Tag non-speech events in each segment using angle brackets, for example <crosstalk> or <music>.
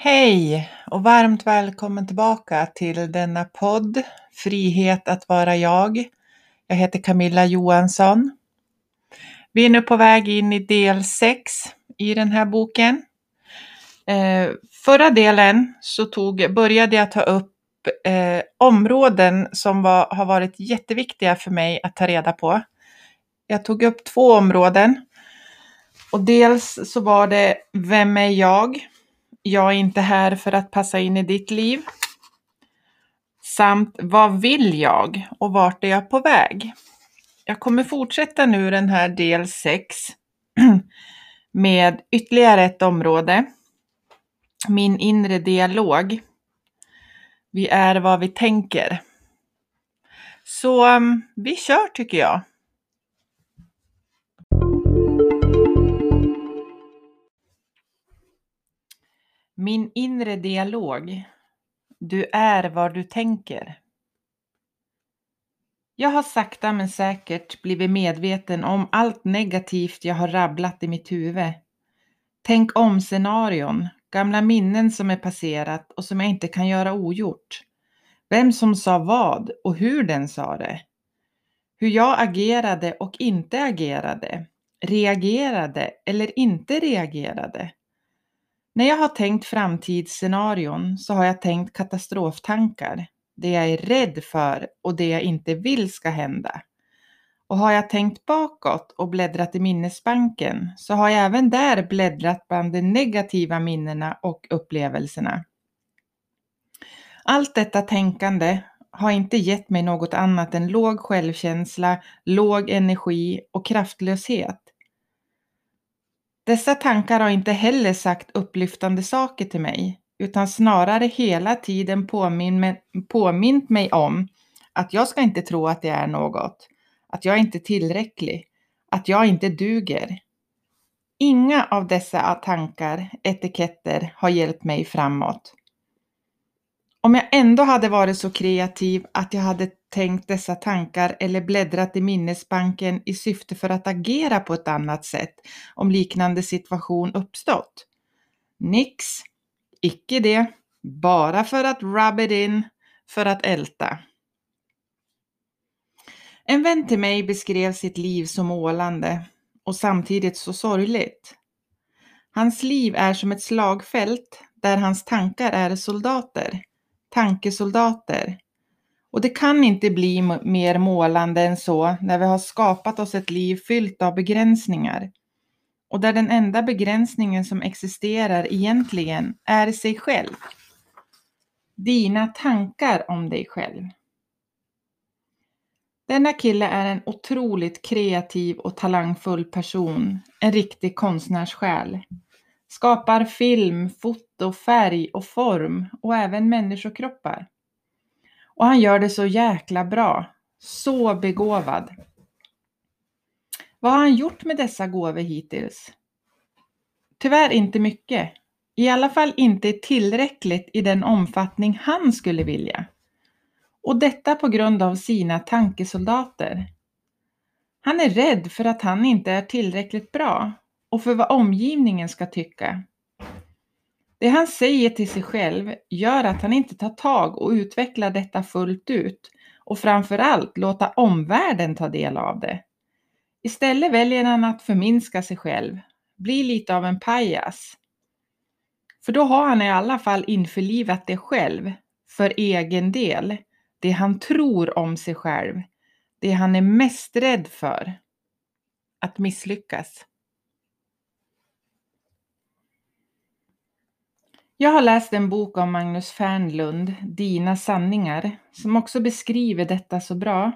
Hej och varmt välkommen tillbaka till denna podd Frihet att vara jag. Jag heter Camilla Johansson. Vi är nu på väg in i del 6 i den här boken. Eh, förra delen så tog, började jag ta upp eh, områden som var, har varit jätteviktiga för mig att ta reda på. Jag tog upp två områden. Och dels så var det Vem är jag? Jag är inte här för att passa in i ditt liv. Samt Vad vill jag och vart är jag på väg? Jag kommer fortsätta nu den här del 6 <clears throat> med ytterligare ett område. Min inre dialog. Vi är vad vi tänker. Så mm, vi kör tycker jag. Min inre dialog. Du är vad du tänker. Jag har sakta men säkert blivit medveten om allt negativt jag har rabblat i mitt huvud. Tänk om scenarion, gamla minnen som är passerat och som jag inte kan göra ogjort. Vem som sa vad och hur den sa det. Hur jag agerade och inte agerade. Reagerade eller inte reagerade. När jag har tänkt framtidsscenarion så har jag tänkt katastroftankar. Det jag är rädd för och det jag inte vill ska hända. Och har jag tänkt bakåt och bläddrat i minnesbanken så har jag även där bläddrat bland de negativa minnena och upplevelserna. Allt detta tänkande har inte gett mig något annat än låg självkänsla, låg energi och kraftlöshet. Dessa tankar har inte heller sagt upplyftande saker till mig, utan snarare hela tiden påmint mig om att jag ska inte tro att det är något, att jag inte är tillräcklig, att jag inte duger. Inga av dessa tankar, etiketter, har hjälpt mig framåt. Om jag ändå hade varit så kreativ att jag hade tänkt dessa tankar eller bläddrat i minnesbanken i syfte för att agera på ett annat sätt om liknande situation uppstått. Nix, icke det, bara för att rub it in, för att älta. En vän till mig beskrev sitt liv som målande och samtidigt så sorgligt. Hans liv är som ett slagfält där hans tankar är soldater tankesoldater. Och det kan inte bli mer målande än så när vi har skapat oss ett liv fyllt av begränsningar. Och där den enda begränsningen som existerar egentligen är sig själv. Dina tankar om dig själv. Denna kille är en otroligt kreativ och talangfull person, en riktig konstnärssjäl. Skapar film, foto, färg och form och även människokroppar. Och han gör det så jäkla bra. Så begåvad. Vad har han gjort med dessa gåvor hittills? Tyvärr inte mycket. I alla fall inte tillräckligt i den omfattning han skulle vilja. Och detta på grund av sina tankesoldater. Han är rädd för att han inte är tillräckligt bra och för vad omgivningen ska tycka. Det han säger till sig själv gör att han inte tar tag och utvecklar detta fullt ut och framförallt låta omvärlden ta del av det. Istället väljer han att förminska sig själv, bli lite av en pajas. För då har han i alla fall införlivat det själv, för egen del, det han tror om sig själv, det han är mest rädd för, att misslyckas. Jag har läst en bok av Magnus Fernlund, Dina sanningar, som också beskriver detta så bra.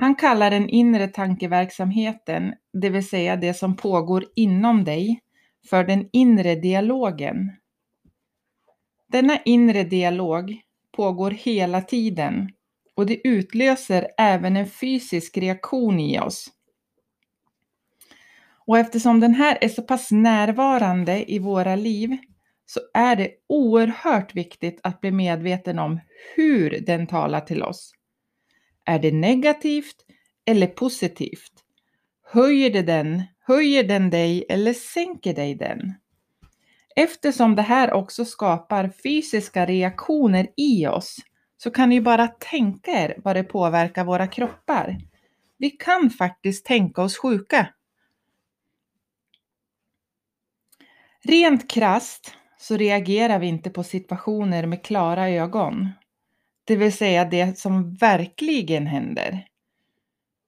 Han kallar den inre tankeverksamheten, det vill säga det som pågår inom dig, för den inre dialogen. Denna inre dialog pågår hela tiden och det utlöser även en fysisk reaktion i oss. Och eftersom den här är så pass närvarande i våra liv så är det oerhört viktigt att bli medveten om hur den talar till oss. Är det negativt eller positivt? Höjer det den, höjer den dig eller sänker dig den? Eftersom det här också skapar fysiska reaktioner i oss så kan ni bara tänka er vad det påverkar våra kroppar. Vi kan faktiskt tänka oss sjuka. Rent krast så reagerar vi inte på situationer med klara ögon. Det vill säga det som verkligen händer.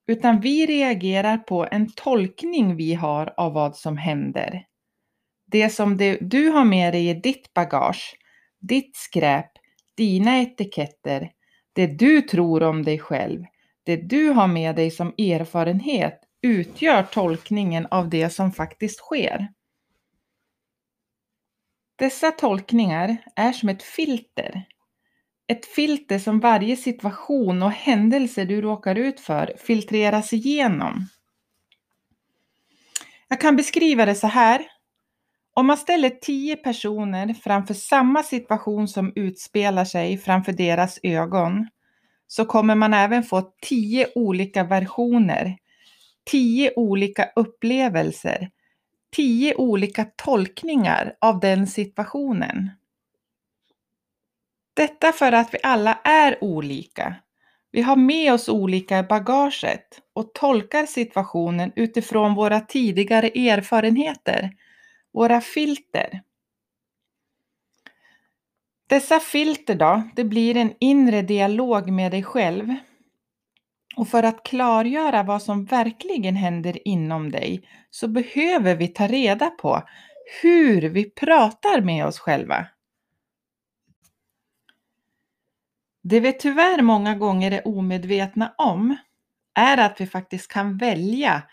Utan vi reagerar på en tolkning vi har av vad som händer. Det som det, du har med dig i ditt bagage, ditt skräp, dina etiketter, det du tror om dig själv, det du har med dig som erfarenhet utgör tolkningen av det som faktiskt sker. Dessa tolkningar är som ett filter. Ett filter som varje situation och händelse du råkar ut för filtreras igenom. Jag kan beskriva det så här. Om man ställer tio personer framför samma situation som utspelar sig framför deras ögon så kommer man även få tio olika versioner, tio olika upplevelser, tio olika tolkningar av den situationen. Detta för att vi alla är olika. Vi har med oss olika i bagaget och tolkar situationen utifrån våra tidigare erfarenheter, våra filter. Dessa filter då, det blir en inre dialog med dig själv. Och för att klargöra vad som verkligen händer inom dig så behöver vi ta reda på hur vi pratar med oss själva. Det vi tyvärr många gånger är omedvetna om är att vi faktiskt kan välja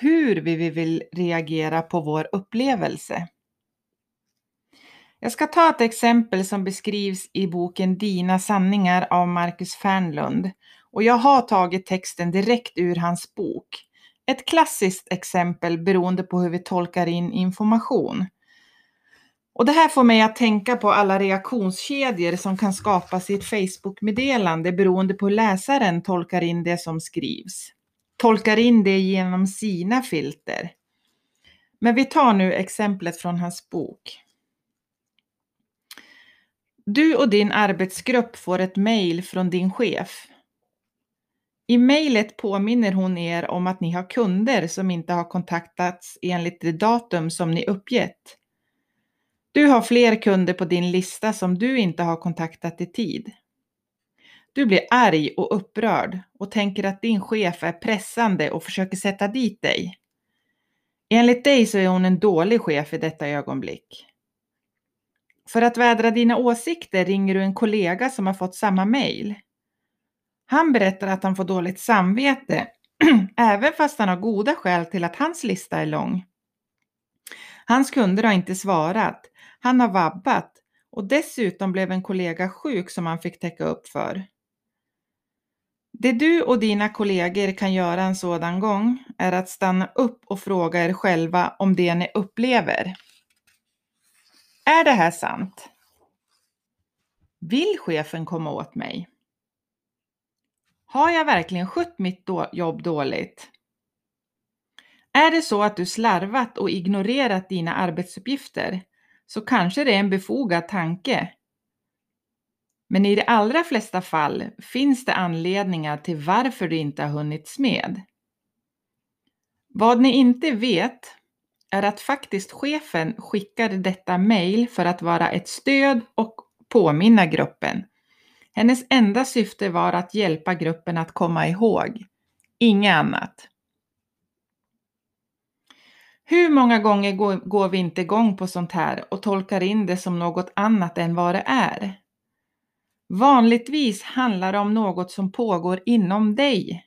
hur vi vill reagera på vår upplevelse. Jag ska ta ett exempel som beskrivs i boken Dina sanningar av Marcus Fernlund. Och jag har tagit texten direkt ur hans bok. Ett klassiskt exempel beroende på hur vi tolkar in information. Och det här får mig att tänka på alla reaktionskedjor som kan skapas i ett Facebook-meddelande beroende på hur läsaren tolkar in det som skrivs. Tolkar in det genom sina filter. Men vi tar nu exemplet från hans bok. Du och din arbetsgrupp får ett mejl från din chef. I mejlet påminner hon er om att ni har kunder som inte har kontaktats enligt det datum som ni uppgett. Du har fler kunder på din lista som du inte har kontaktat i tid. Du blir arg och upprörd och tänker att din chef är pressande och försöker sätta dit dig. Enligt dig så är hon en dålig chef i detta ögonblick. För att vädra dina åsikter ringer du en kollega som har fått samma mejl. Han berättar att han får dåligt samvete, <clears throat> även fast han har goda skäl till att hans lista är lång. Hans kunder har inte svarat, han har vabbat och dessutom blev en kollega sjuk som han fick täcka upp för. Det du och dina kollegor kan göra en sådan gång är att stanna upp och fråga er själva om det ni upplever. Är det här sant? Vill chefen komma åt mig? Har jag verkligen skött mitt då jobb dåligt? Är det så att du slarvat och ignorerat dina arbetsuppgifter så kanske det är en befogad tanke. Men i de allra flesta fall finns det anledningar till varför du inte har hunnits med. Vad ni inte vet är att faktiskt chefen skickade detta mejl för att vara ett stöd och påminna gruppen. Hennes enda syfte var att hjälpa gruppen att komma ihåg, inget annat. Hur många gånger går, vi inte igång på sånt här och tolkar in det som något annat än vad det är? Vanligtvis handlar det om något som pågår inom dig.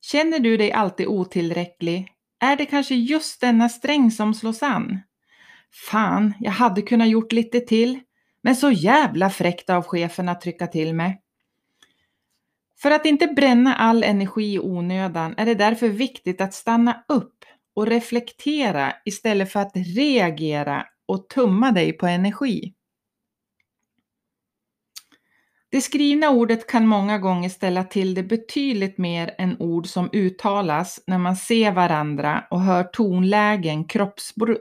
Känner du dig alltid otillräcklig? Är det kanske just denna sträng som slås an? Fan, jag hade kunnat gjort lite till, men så jävla fräckt av chefen att trycka till mig. För att inte bränna all energi i onödan är det därför viktigt att stanna upp och reflektera istället för att reagera och tumma dig på energi. Det skrivna ordet kan många gånger ställa till det betydligt mer än ord som uttalas när man ser varandra och hör tonlägen, kroppsspråk,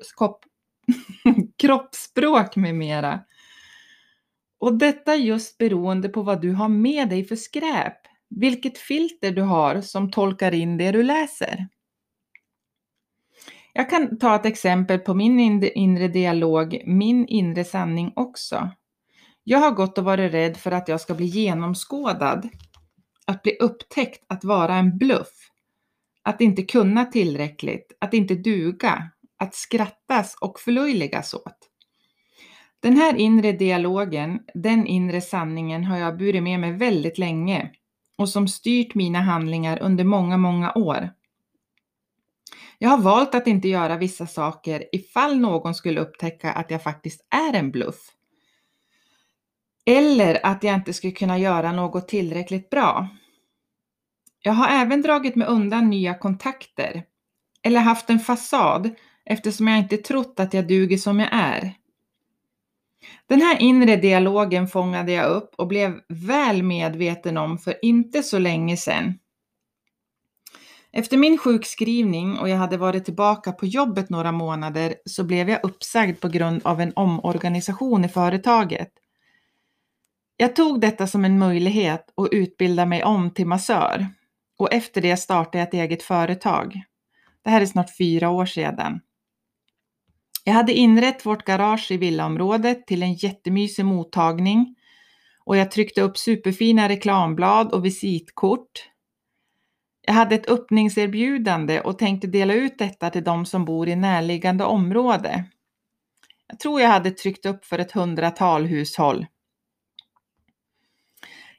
<laughs> kroppsspråk med mera. Och detta just beroende på vad du har med dig för skräp, vilket filter du har som tolkar in det du läser. Jag kan ta ett exempel på min inre dialog, min inre sanning också. Jag har gått och varit rädd för att jag ska bli genomskådad, att bli upptäckt att vara en bluff, att inte kunna tillräckligt, att inte duga, att skrattas och förlöjligas åt. Den här inre dialogen, den inre sanningen har jag burit med mig väldigt länge och som styrt mina handlingar under många, många år. Jag har valt att inte göra vissa saker ifall någon skulle upptäcka att jag faktiskt är en bluff. Eller att jag inte skulle kunna göra något tillräckligt bra. Jag har även dragit mig undan nya kontakter eller haft en fasad eftersom jag inte trott att jag duger som jag är. Den här inre dialogen fångade jag upp och blev väl medveten om för inte så länge sedan. Efter min sjukskrivning och jag hade varit tillbaka på jobbet några månader så blev jag uppsagd på grund av en omorganisation i företaget. Jag tog detta som en möjlighet att utbilda mig om till massör och efter det startade jag ett eget företag. Det här är snart fyra år sedan. Jag hade inrett vårt garage i villaområdet till en jättemysig mottagning och jag tryckte upp superfina reklamblad och visitkort. Jag hade ett öppningserbjudande och tänkte dela ut detta till de som bor i närliggande område. Jag tror jag hade tryckt upp för ett hundratal hushåll.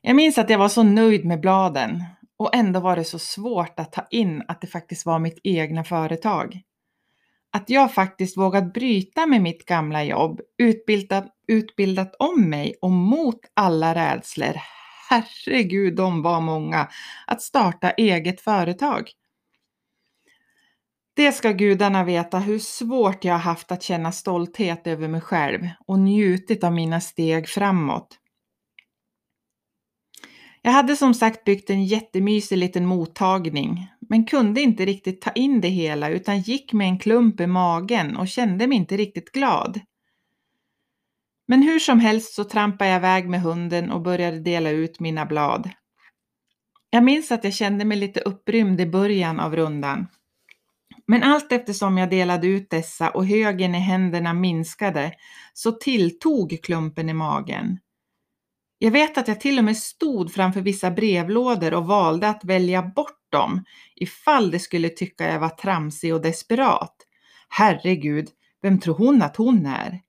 Jag minns att jag var så nöjd med bladen och ändå var det så svårt att ta in att det faktiskt var mitt egna företag att jag faktiskt vågat bryta med mitt gamla jobb, utbildat, utbildat om mig och mot alla rädslor, herregud de var många, att starta eget företag. Det ska gudarna veta hur svårt jag har haft att känna stolthet över mig själv och njutit av mina steg framåt. Jag hade som sagt byggt en jättemysig liten mottagning, men kunde inte riktigt ta in det hela utan gick med en klump i magen och kände mig inte riktigt glad. Men hur som helst så trampade jag iväg med hunden och började dela ut mina blad. Jag minns att jag kände mig lite upprymd i början av rundan. Men allt eftersom jag delade ut dessa och högen i händerna minskade så tilltog klumpen i magen. Jag vet att jag till och med stod framför vissa brevlådor och valde att välja bort dem ifall de skulle tycka jag var tramsig och desperat. Herregud, vem tror hon att hon är?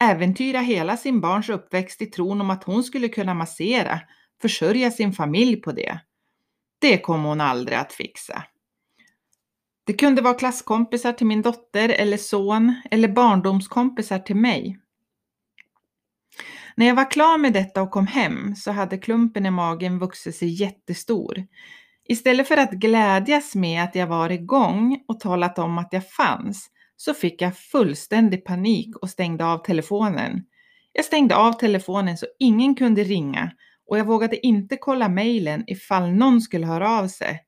Äventyra hela sin barns uppväxt i tron om att hon skulle kunna massera, försörja sin familj på det. Det kommer hon aldrig att fixa. Det kunde vara klasskompisar till min dotter eller son eller barndomskompisar till mig. När jag var klar med detta och kom hem så hade klumpen i magen vuxit sig jättestor. Istället för att glädjas med att jag var igång och talat om att jag fanns så fick jag fullständig panik och stängde av telefonen. Jag stängde av telefonen så ingen kunde ringa och jag vågade inte kolla mejlen ifall någon skulle höra av sig.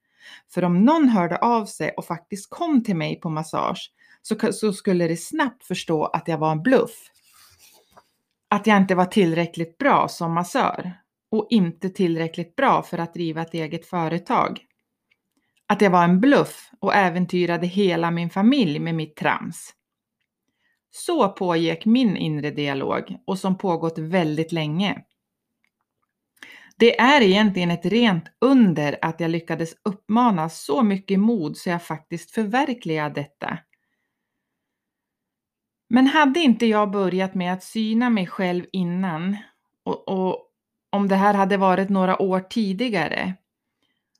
För om någon hörde av sig och faktiskt kom till mig på massage så, så skulle det snabbt förstå att jag var en bluff att jag inte var tillräckligt bra som massör och inte tillräckligt bra för att driva ett eget företag. Att jag var en bluff och äventyrade hela min familj med mitt trams. Så pågick min inre dialog och som pågått väldigt länge. Det är egentligen ett rent under att jag lyckades uppmana så mycket mod så jag faktiskt förverkligade detta. Men hade inte jag börjat med att syna mig själv innan och, och om det här hade varit några år tidigare,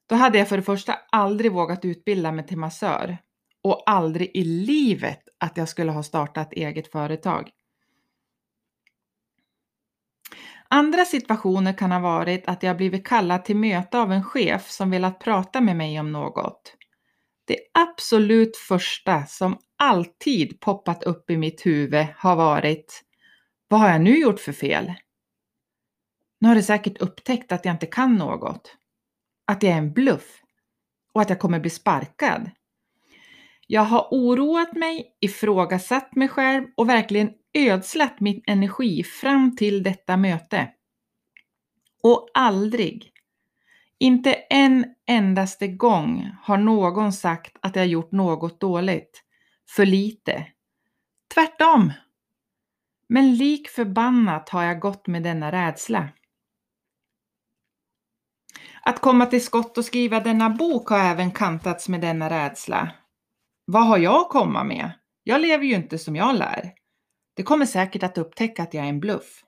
då hade jag för det första aldrig vågat utbilda mig till massör och aldrig i livet att jag skulle ha startat eget företag. Andra situationer kan ha varit att jag blivit kallad till möte av en chef som velat prata med mig om något. Det absolut första som alltid poppat upp i mitt huvud har varit Vad har jag nu gjort för fel? Nu har du säkert upptäckt att jag inte kan något. Att jag är en bluff och att jag kommer bli sparkad. Jag har oroat mig, ifrågasatt mig själv och verkligen ödslat min energi fram till detta möte. Och aldrig, inte en endaste gång har någon sagt att jag gjort något dåligt, för lite. Tvärtom. Men lik förbannat har jag gått med denna rädsla. Att komma till skott och skriva denna bok har även kantats med denna rädsla. Vad har jag att komma med? Jag lever ju inte som jag lär. Det kommer säkert att upptäcka att jag är en bluff.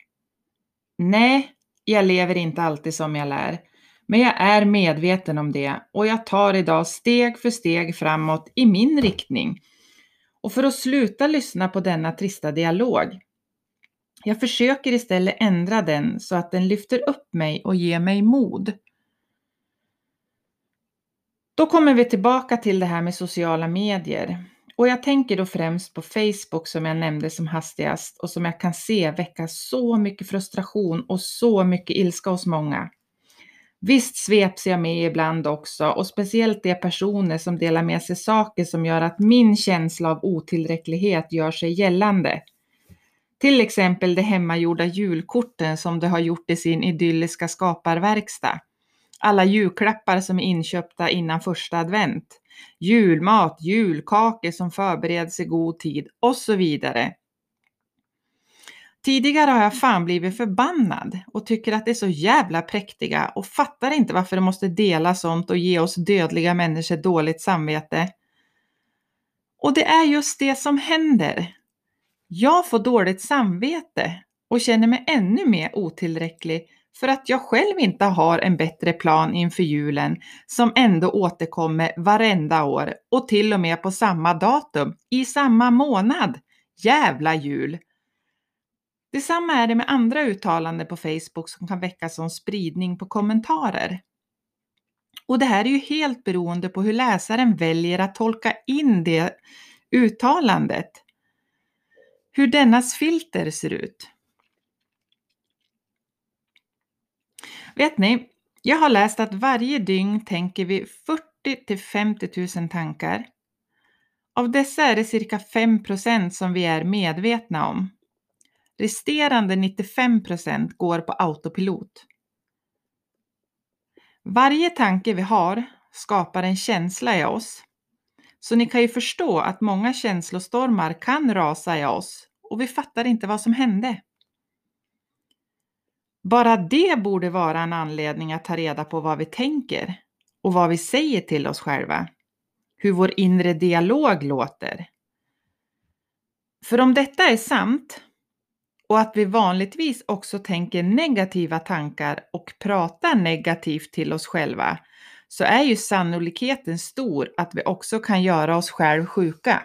Nej, jag lever inte alltid som jag lär, men jag är medveten om det och jag tar idag steg för steg framåt i min riktning. Och för att sluta lyssna på denna trista dialog. Jag försöker istället ändra den så att den lyfter upp mig och ger mig mod. Då kommer vi tillbaka till det här med sociala medier. Och jag tänker då främst på Facebook som jag nämnde som hastigast och som jag kan se väcka så mycket frustration och så mycket ilska hos många. Visst sveps jag med ibland också och speciellt de personer som delar med sig saker som gör att min känsla av otillräcklighet gör sig gällande. Till exempel de hemmagjorda julkorten som de har gjort i sin idylliska skaparverkstad alla julklappar som är inköpta innan första advent, julmat, julkakor som förbereds i god tid och så vidare. Tidigare har jag fan blivit förbannad och tycker att det är så jävla präktiga och fattar inte varför de måste dela sånt och ge oss dödliga människor dåligt samvete. Och det är just det som händer. Jag får dåligt samvete och känner mig ännu mer otillräcklig för att jag själv inte har en bättre plan inför julen som ändå återkommer varenda år och till och med på samma datum i samma månad. Jävla jul! Detsamma är det med andra uttalanden på Facebook som kan väcka som spridning på kommentarer. Och det här är ju helt beroende på hur läsaren väljer att tolka in det uttalandet. Hur dennas filter ser ut. Vet ni, jag har läst att varje dygn tänker vi 40 till 50 000 tankar. Av dessa är det cirka 5% som vi är medvetna om. Resterande 95% går på autopilot. Varje tanke vi har skapar en känsla i oss. Så ni kan ju förstå att många känslostormar kan rasa i oss och vi fattar inte vad som hände. Bara det borde vara en anledning att ta reda på vad vi tänker och vad vi säger till oss själva. Hur vår inre dialog låter. För om detta är sant och att vi vanligtvis också tänker negativa tankar och pratar negativt till oss själva så är ju sannolikheten stor att vi också kan göra oss själv sjuka.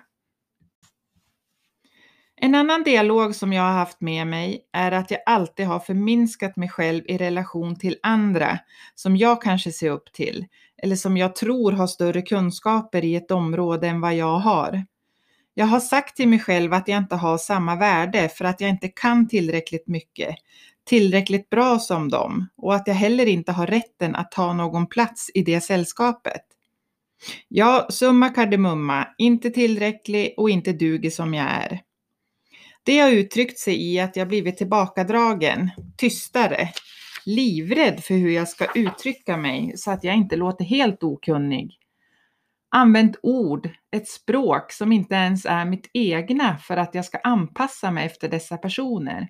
En annan dialog som jag har haft med mig är att jag alltid har förminskat mig själv i relation till andra som jag kanske ser upp till eller som jag tror har större kunskaper i ett område än vad jag har. Jag har sagt till mig själv att jag inte har samma värde för att jag inte kan tillräckligt mycket, tillräckligt bra som dem och att jag heller inte har rätten att ta någon plats i det sällskapet. Ja, summa kardemumma, inte tillräcklig och inte duger som jag är. Det har uttryckt sig i att jag blivit tillbakadragen, tystare, livrädd för hur jag ska uttrycka mig så att jag inte låter helt okunnig. Använt ord, ett språk som inte ens är mitt egna för att jag ska anpassa mig efter dessa personer.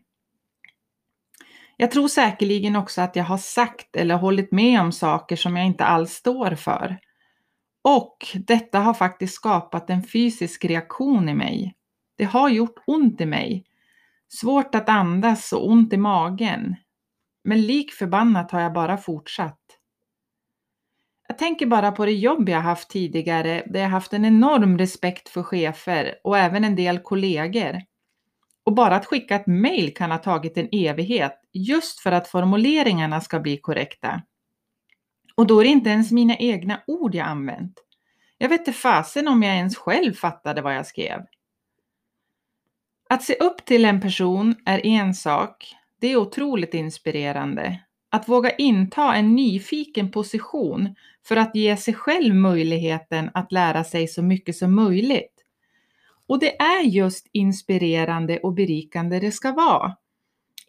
Jag tror säkerligen också att jag har sagt eller hållit med om saker som jag inte alls står för. Och detta har faktiskt skapat en fysisk reaktion i mig det har gjort ont i mig. Svårt att andas och ont i magen. Men lik förbannat har jag bara fortsatt. Jag tänker bara på det jobb jag haft tidigare där jag haft en enorm respekt för chefer och även en del kollegor. Och bara att skicka ett mail kan ha tagit en evighet just för att formuleringarna ska bli korrekta. Och då är det inte ens mina egna ord jag använt. Jag vet inte fasen om jag ens själv fattade vad jag skrev. Att se upp till en person är en sak. Det är otroligt inspirerande. Att våga inta en nyfiken position för att ge sig själv möjligheten att lära sig så mycket som möjligt. Och det är just inspirerande och berikande det ska vara.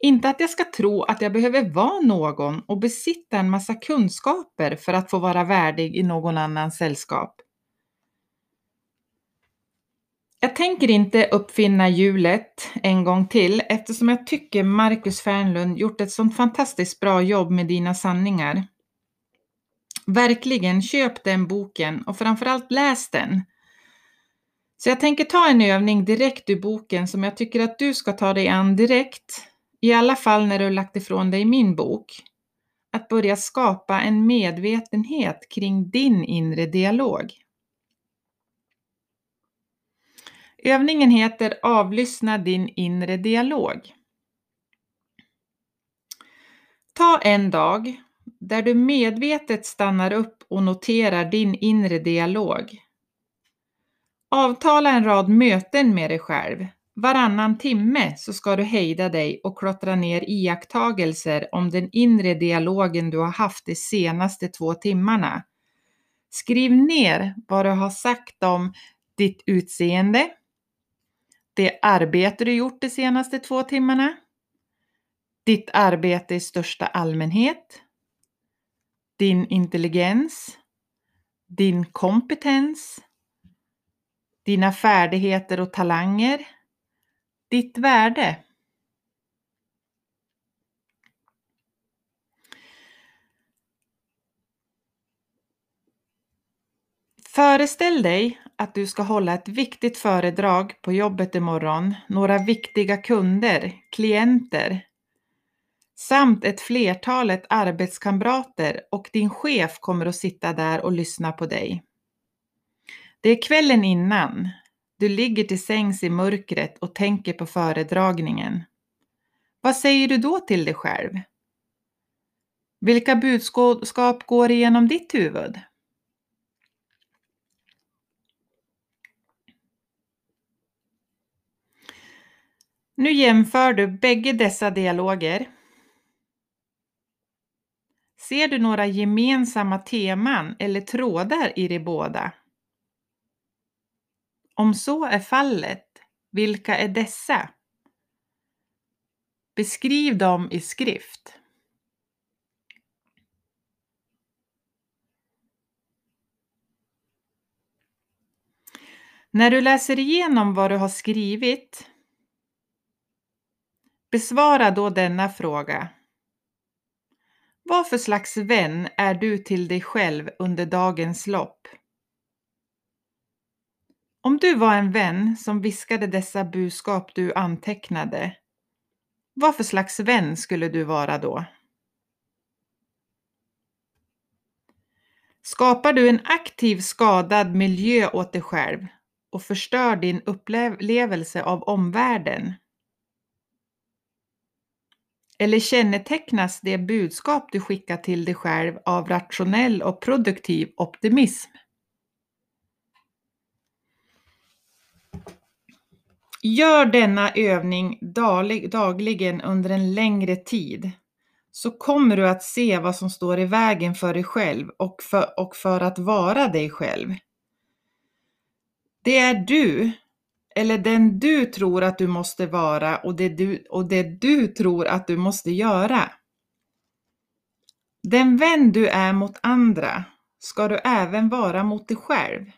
Inte att jag ska tro att jag behöver vara någon och besitta en massa kunskaper för att få vara värdig i någon annans sällskap. Jag tänker inte uppfinna hjulet en gång till eftersom jag tycker Marcus Fernlund gjort ett sånt fantastiskt bra jobb med dina sanningar. Verkligen, köp den boken och framförallt läs den. Så jag tänker ta en övning direkt ur boken som jag tycker att du ska ta dig an direkt, i alla fall när du lagt ifrån dig min bok. Att börja skapa en medvetenhet kring din inre dialog. Övningen heter Avlyssna din inre dialog. Ta en dag där du medvetet stannar upp och noterar din inre dialog. Avtala en rad möten med dig själv. Varannan timme så ska du hejda dig och klottra ner iakttagelser om den inre dialogen du har haft de senaste två timmarna. Skriv ner vad du har sagt om ditt utseende, det arbete du gjort de senaste två timmarna, ditt arbete i största allmänhet, din intelligens, din kompetens, dina färdigheter och talanger, ditt värde. Föreställ dig att du ska hålla ett viktigt föredrag på jobbet imorgon, några viktiga kunder, klienter samt ett flertalet arbetskamrater och din chef kommer att sitta där och lyssna på dig. Det är kvällen innan. Du ligger till sängs i mörkret och tänker på föredragningen. Vad säger du då till dig själv? Vilka budskap går igenom ditt huvud? Nu jämför du bägge dessa dialoger. Ser du några gemensamma teman eller trådar i de båda? Om så är fallet, vilka är dessa? Beskriv dem i skrift. När du läser igenom vad du har skrivit Besvara då denna fråga. Vad för slags vän är du till dig själv under dagens lopp? Om du var en vän som viskade dessa budskap du antecknade, vad för slags vän skulle du vara då? Skapar du en aktiv skadad miljö åt dig själv och förstör din upplevelse av omvärlden? Eller kännetecknas det budskap du skickar till dig själv av rationell och produktiv optimism? Gör denna övning dagligen under en längre tid så kommer du att se vad som står i vägen för dig själv och för, och för att vara dig själv. Det är du eller den du tror att du måste vara och det du, och det du tror att du måste göra. Den vän du är mot andra ska du även vara mot dig själv.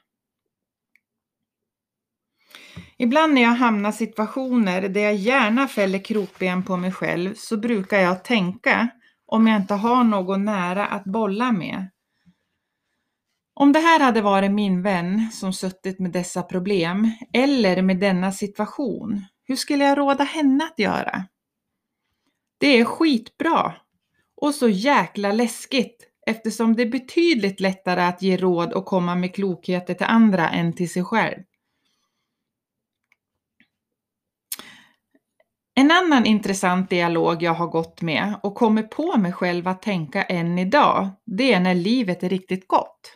Ibland när jag hamnar i situationer där jag gärna fäller krokben på mig själv så brukar jag tänka, om jag inte har någon nära att bolla med, om det här hade varit min vän som suttit med dessa problem eller med denna situation, hur skulle jag råda henne att göra? Det är skitbra och så jäkla läskigt eftersom det är betydligt lättare att ge råd och komma med klokheter till andra än till sig själv. En annan intressant dialog jag har gått med och kommer på mig själv att tänka än idag, det är när livet är riktigt gott.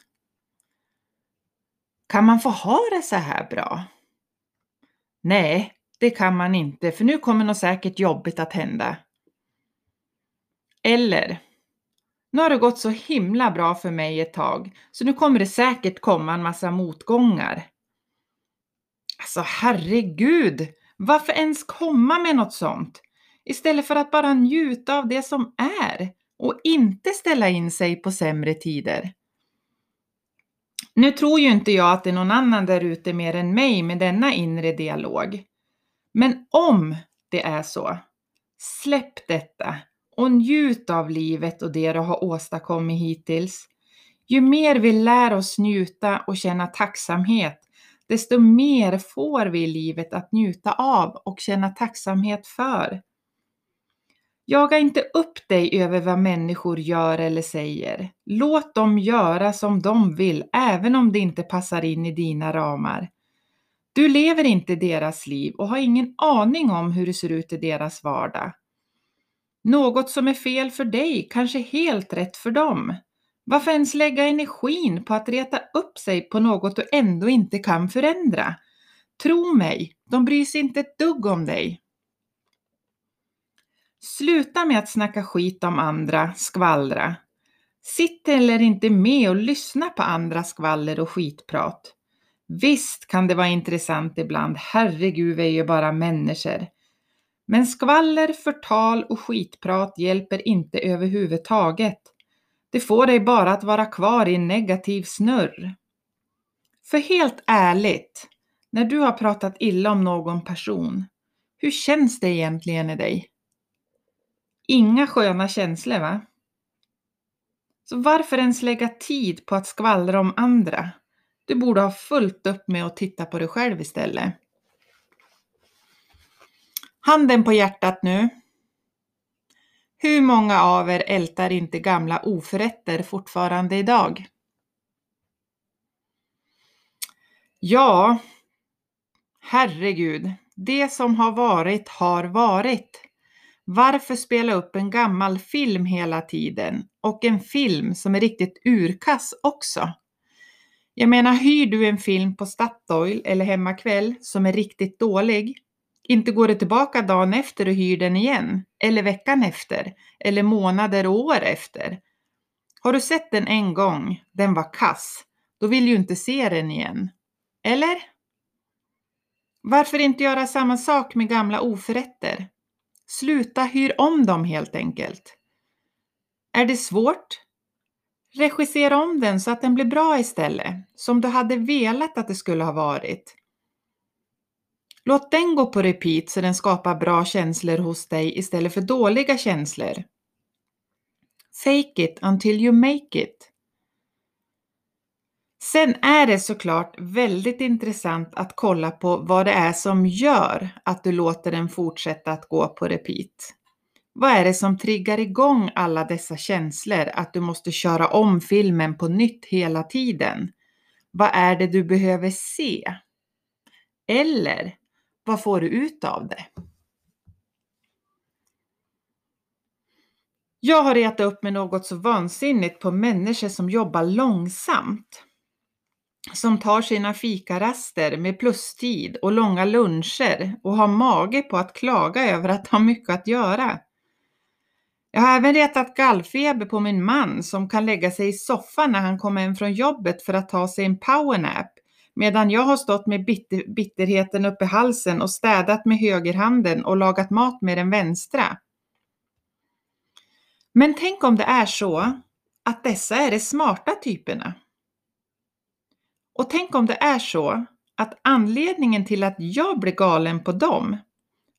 Kan man få ha det så här bra? Nej, det kan man inte, för nu kommer något säkert jobbigt att hända. Eller, Nu har det gått så himla bra för mig ett tag, så nu kommer det säkert komma en massa motgångar. Alltså herregud, varför ens komma med något sånt? Istället för att bara njuta av det som är och inte ställa in sig på sämre tider. Nu tror ju inte jag att det är någon annan där ute mer än mig med denna inre dialog. Men om det är så, släpp detta och njut av livet och det du har åstadkommit hittills. Ju mer vi lär oss njuta och känna tacksamhet, desto mer får vi i livet att njuta av och känna tacksamhet för. Jaga inte upp dig över vad människor gör eller säger. Låt dem göra som de vill, även om det inte passar in i dina ramar. Du lever inte deras liv och har ingen aning om hur det ser ut i deras vardag. Något som är fel för dig kanske är helt rätt för dem. Varför ens lägga energin på att reta upp sig på något du ändå inte kan förändra? Tro mig, de bryr sig inte ett dugg om dig. Sluta med att snacka skit om andra, skvallra. Sitt eller inte med och lyssna på andra skvaller och skitprat. Visst kan det vara intressant ibland, herregud vi är ju bara människor. Men skvaller, förtal och skitprat hjälper inte överhuvudtaget. Det får dig bara att vara kvar i en negativ snurr. För helt ärligt, när du har pratat illa om någon person, hur känns det egentligen i dig? Inga sköna känslor va? Så varför ens lägga tid på att skvallra om andra? Du borde ha fullt upp med att titta på dig själv istället. Handen på hjärtat nu. Hur många av er ältar inte gamla oförrätter fortfarande idag? Ja, herregud, det som har varit har varit. Varför spela upp en gammal film hela tiden? Och en film som är riktigt urkass också. Jag menar, hyr du en film på Statoil eller Hemmakväll som är riktigt dålig, inte går det tillbaka dagen efter och hyr den igen, eller veckan efter, eller månader och år efter. Har du sett den en gång, den var kass, då vill du inte se den igen. Eller? Varför inte göra samma sak med gamla oförrätter? Sluta hyr om dem helt enkelt. Är det svårt? Regissera om den så att den blir bra istället, som du hade velat att det skulle ha varit. Låt den gå på repeat så den skapar bra känslor hos dig istället för dåliga känslor. Fake it until you make it. Sen är det såklart väldigt intressant att kolla på vad det är som gör att du låter den fortsätta att gå på repeat. Vad är det som triggar igång alla dessa känslor att du måste köra om filmen på nytt hela tiden? Vad är det du behöver se? Eller vad får du ut av det? Jag har retat upp med något så vansinnigt på människor som jobbar långsamt. Som tar sina fikaraster med plustid och långa luncher och har mage på att klaga över att ha mycket att göra. Jag har även retat gallfeber på min man som kan lägga sig i soffan när han kommer hem från jobbet för att ta sig en powernap medan jag har stått med bitter, bitterheten uppe i halsen och städat med högerhanden och lagat mat med den vänstra. Men tänk om det är så att dessa är de smarta typerna. Och tänk om det är så att anledningen till att jag blir galen på dem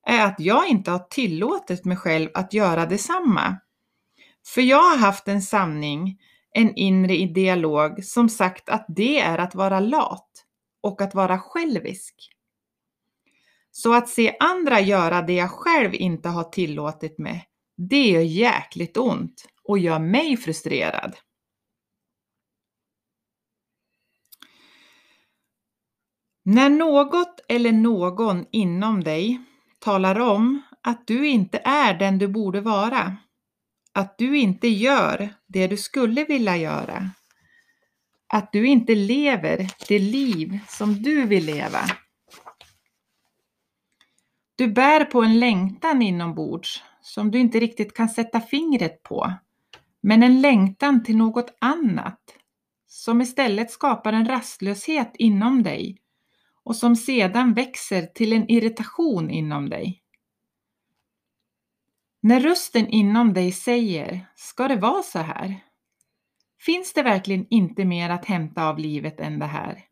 är att jag inte har tillåtit mig själv att göra detsamma. För jag har haft en sanning, en inre dialog som sagt att det är att vara lat och att vara självisk. Så att se andra göra det jag själv inte har tillåtit mig, det gör jäkligt ont och gör mig frustrerad. När något eller någon inom dig talar om att du inte är den du borde vara, att du inte gör det du skulle vilja göra, att du inte lever det liv som du vill leva. Du bär på en längtan inombords som du inte riktigt kan sätta fingret på. men en längtan till något annat som istället skapar en rastlöshet inom dig och som sedan växer till en irritation inom dig. När rösten inom dig säger, ska det vara så här? Finns det verkligen inte mer att hämta av livet än det här?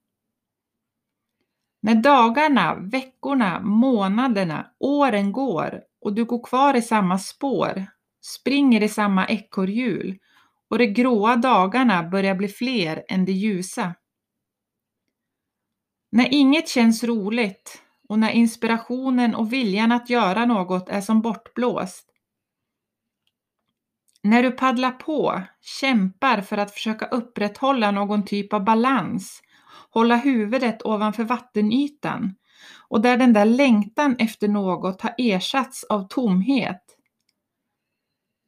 När dagarna, veckorna, månaderna, åren går och du går kvar i samma spår, springer i samma ekorrhjul och de gråa dagarna börjar bli fler än de ljusa. När inget känns roligt och när inspirationen och viljan att göra något är som bortblåst. När du paddlar på, kämpar för att försöka upprätthålla någon typ av balans, hålla huvudet ovanför vattenytan och där den där längtan efter något har ersatts av tomhet.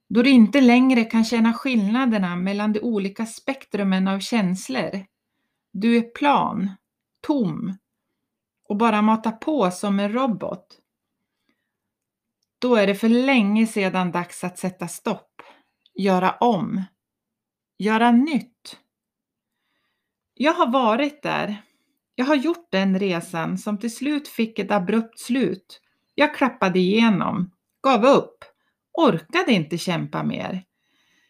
Då du inte längre kan känna skillnaderna mellan de olika spektrumen av känslor. Du är plan, tom och bara matar på som en robot. Då är det för länge sedan dags att sätta stopp, göra om, göra nytt. Jag har varit där. Jag har gjort den resan som till slut fick ett abrupt slut. Jag klappade igenom, gav upp, orkade inte kämpa mer.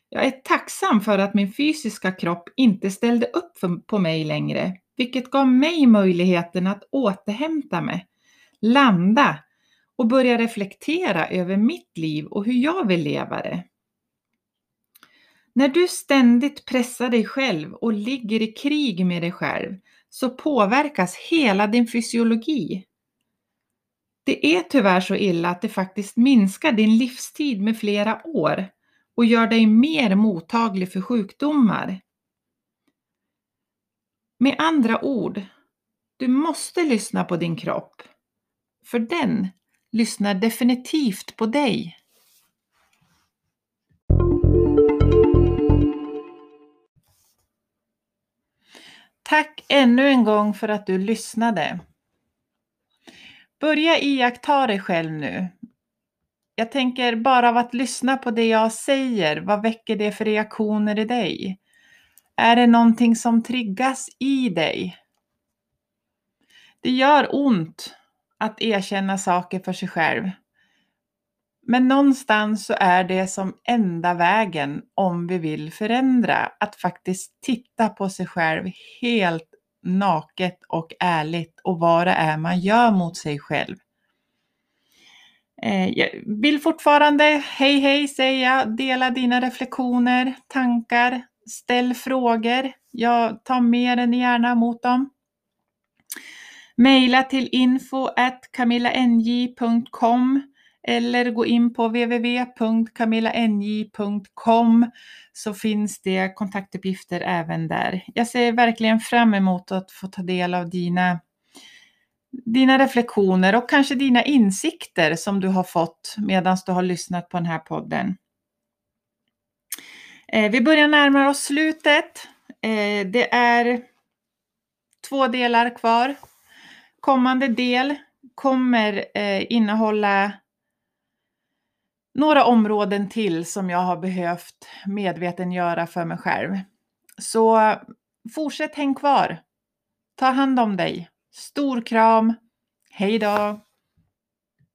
Jag är tacksam för att min fysiska kropp inte ställde upp på mig längre, vilket gav mig möjligheten att återhämta mig, landa och börja reflektera över mitt liv och hur jag vill leva det. När du ständigt pressar dig själv och ligger i krig med dig själv så påverkas hela din fysiologi. Det är tyvärr så illa att det faktiskt minskar din livstid med flera år och gör dig mer mottaglig för sjukdomar. Med andra ord, du måste lyssna på din kropp. För den lyssnar definitivt på dig. Tack ännu en gång för att du lyssnade. Börja iaktta dig själv nu. Jag tänker bara av att lyssna på det jag säger, vad väcker det för reaktioner i dig? Är det någonting som triggas i dig? Det gör ont att erkänna saker för sig själv. Men någonstans så är det som enda vägen om vi vill förändra, att faktiskt titta på sig själv helt naket och ärligt och vad det är man gör mot sig själv. Eh, jag vill fortfarande hej hej säga, dela dina reflektioner, tankar, ställ frågor. Jag tar mer än gärna emot dem. Maila till info camillanj.com eller gå in på www.camillanj.com så finns det kontaktuppgifter även där. Jag ser verkligen fram emot att få ta del av dina, dina reflektioner och kanske dina insikter som du har fått medan du har lyssnat på den här podden. Eh, vi börjar närma oss slutet. Eh, det är två delar kvar. Kommande del kommer eh, innehålla några områden till som jag har behövt medvetengöra för mig själv. Så fortsätt häng kvar. Ta hand om dig. Stor kram. Hej då!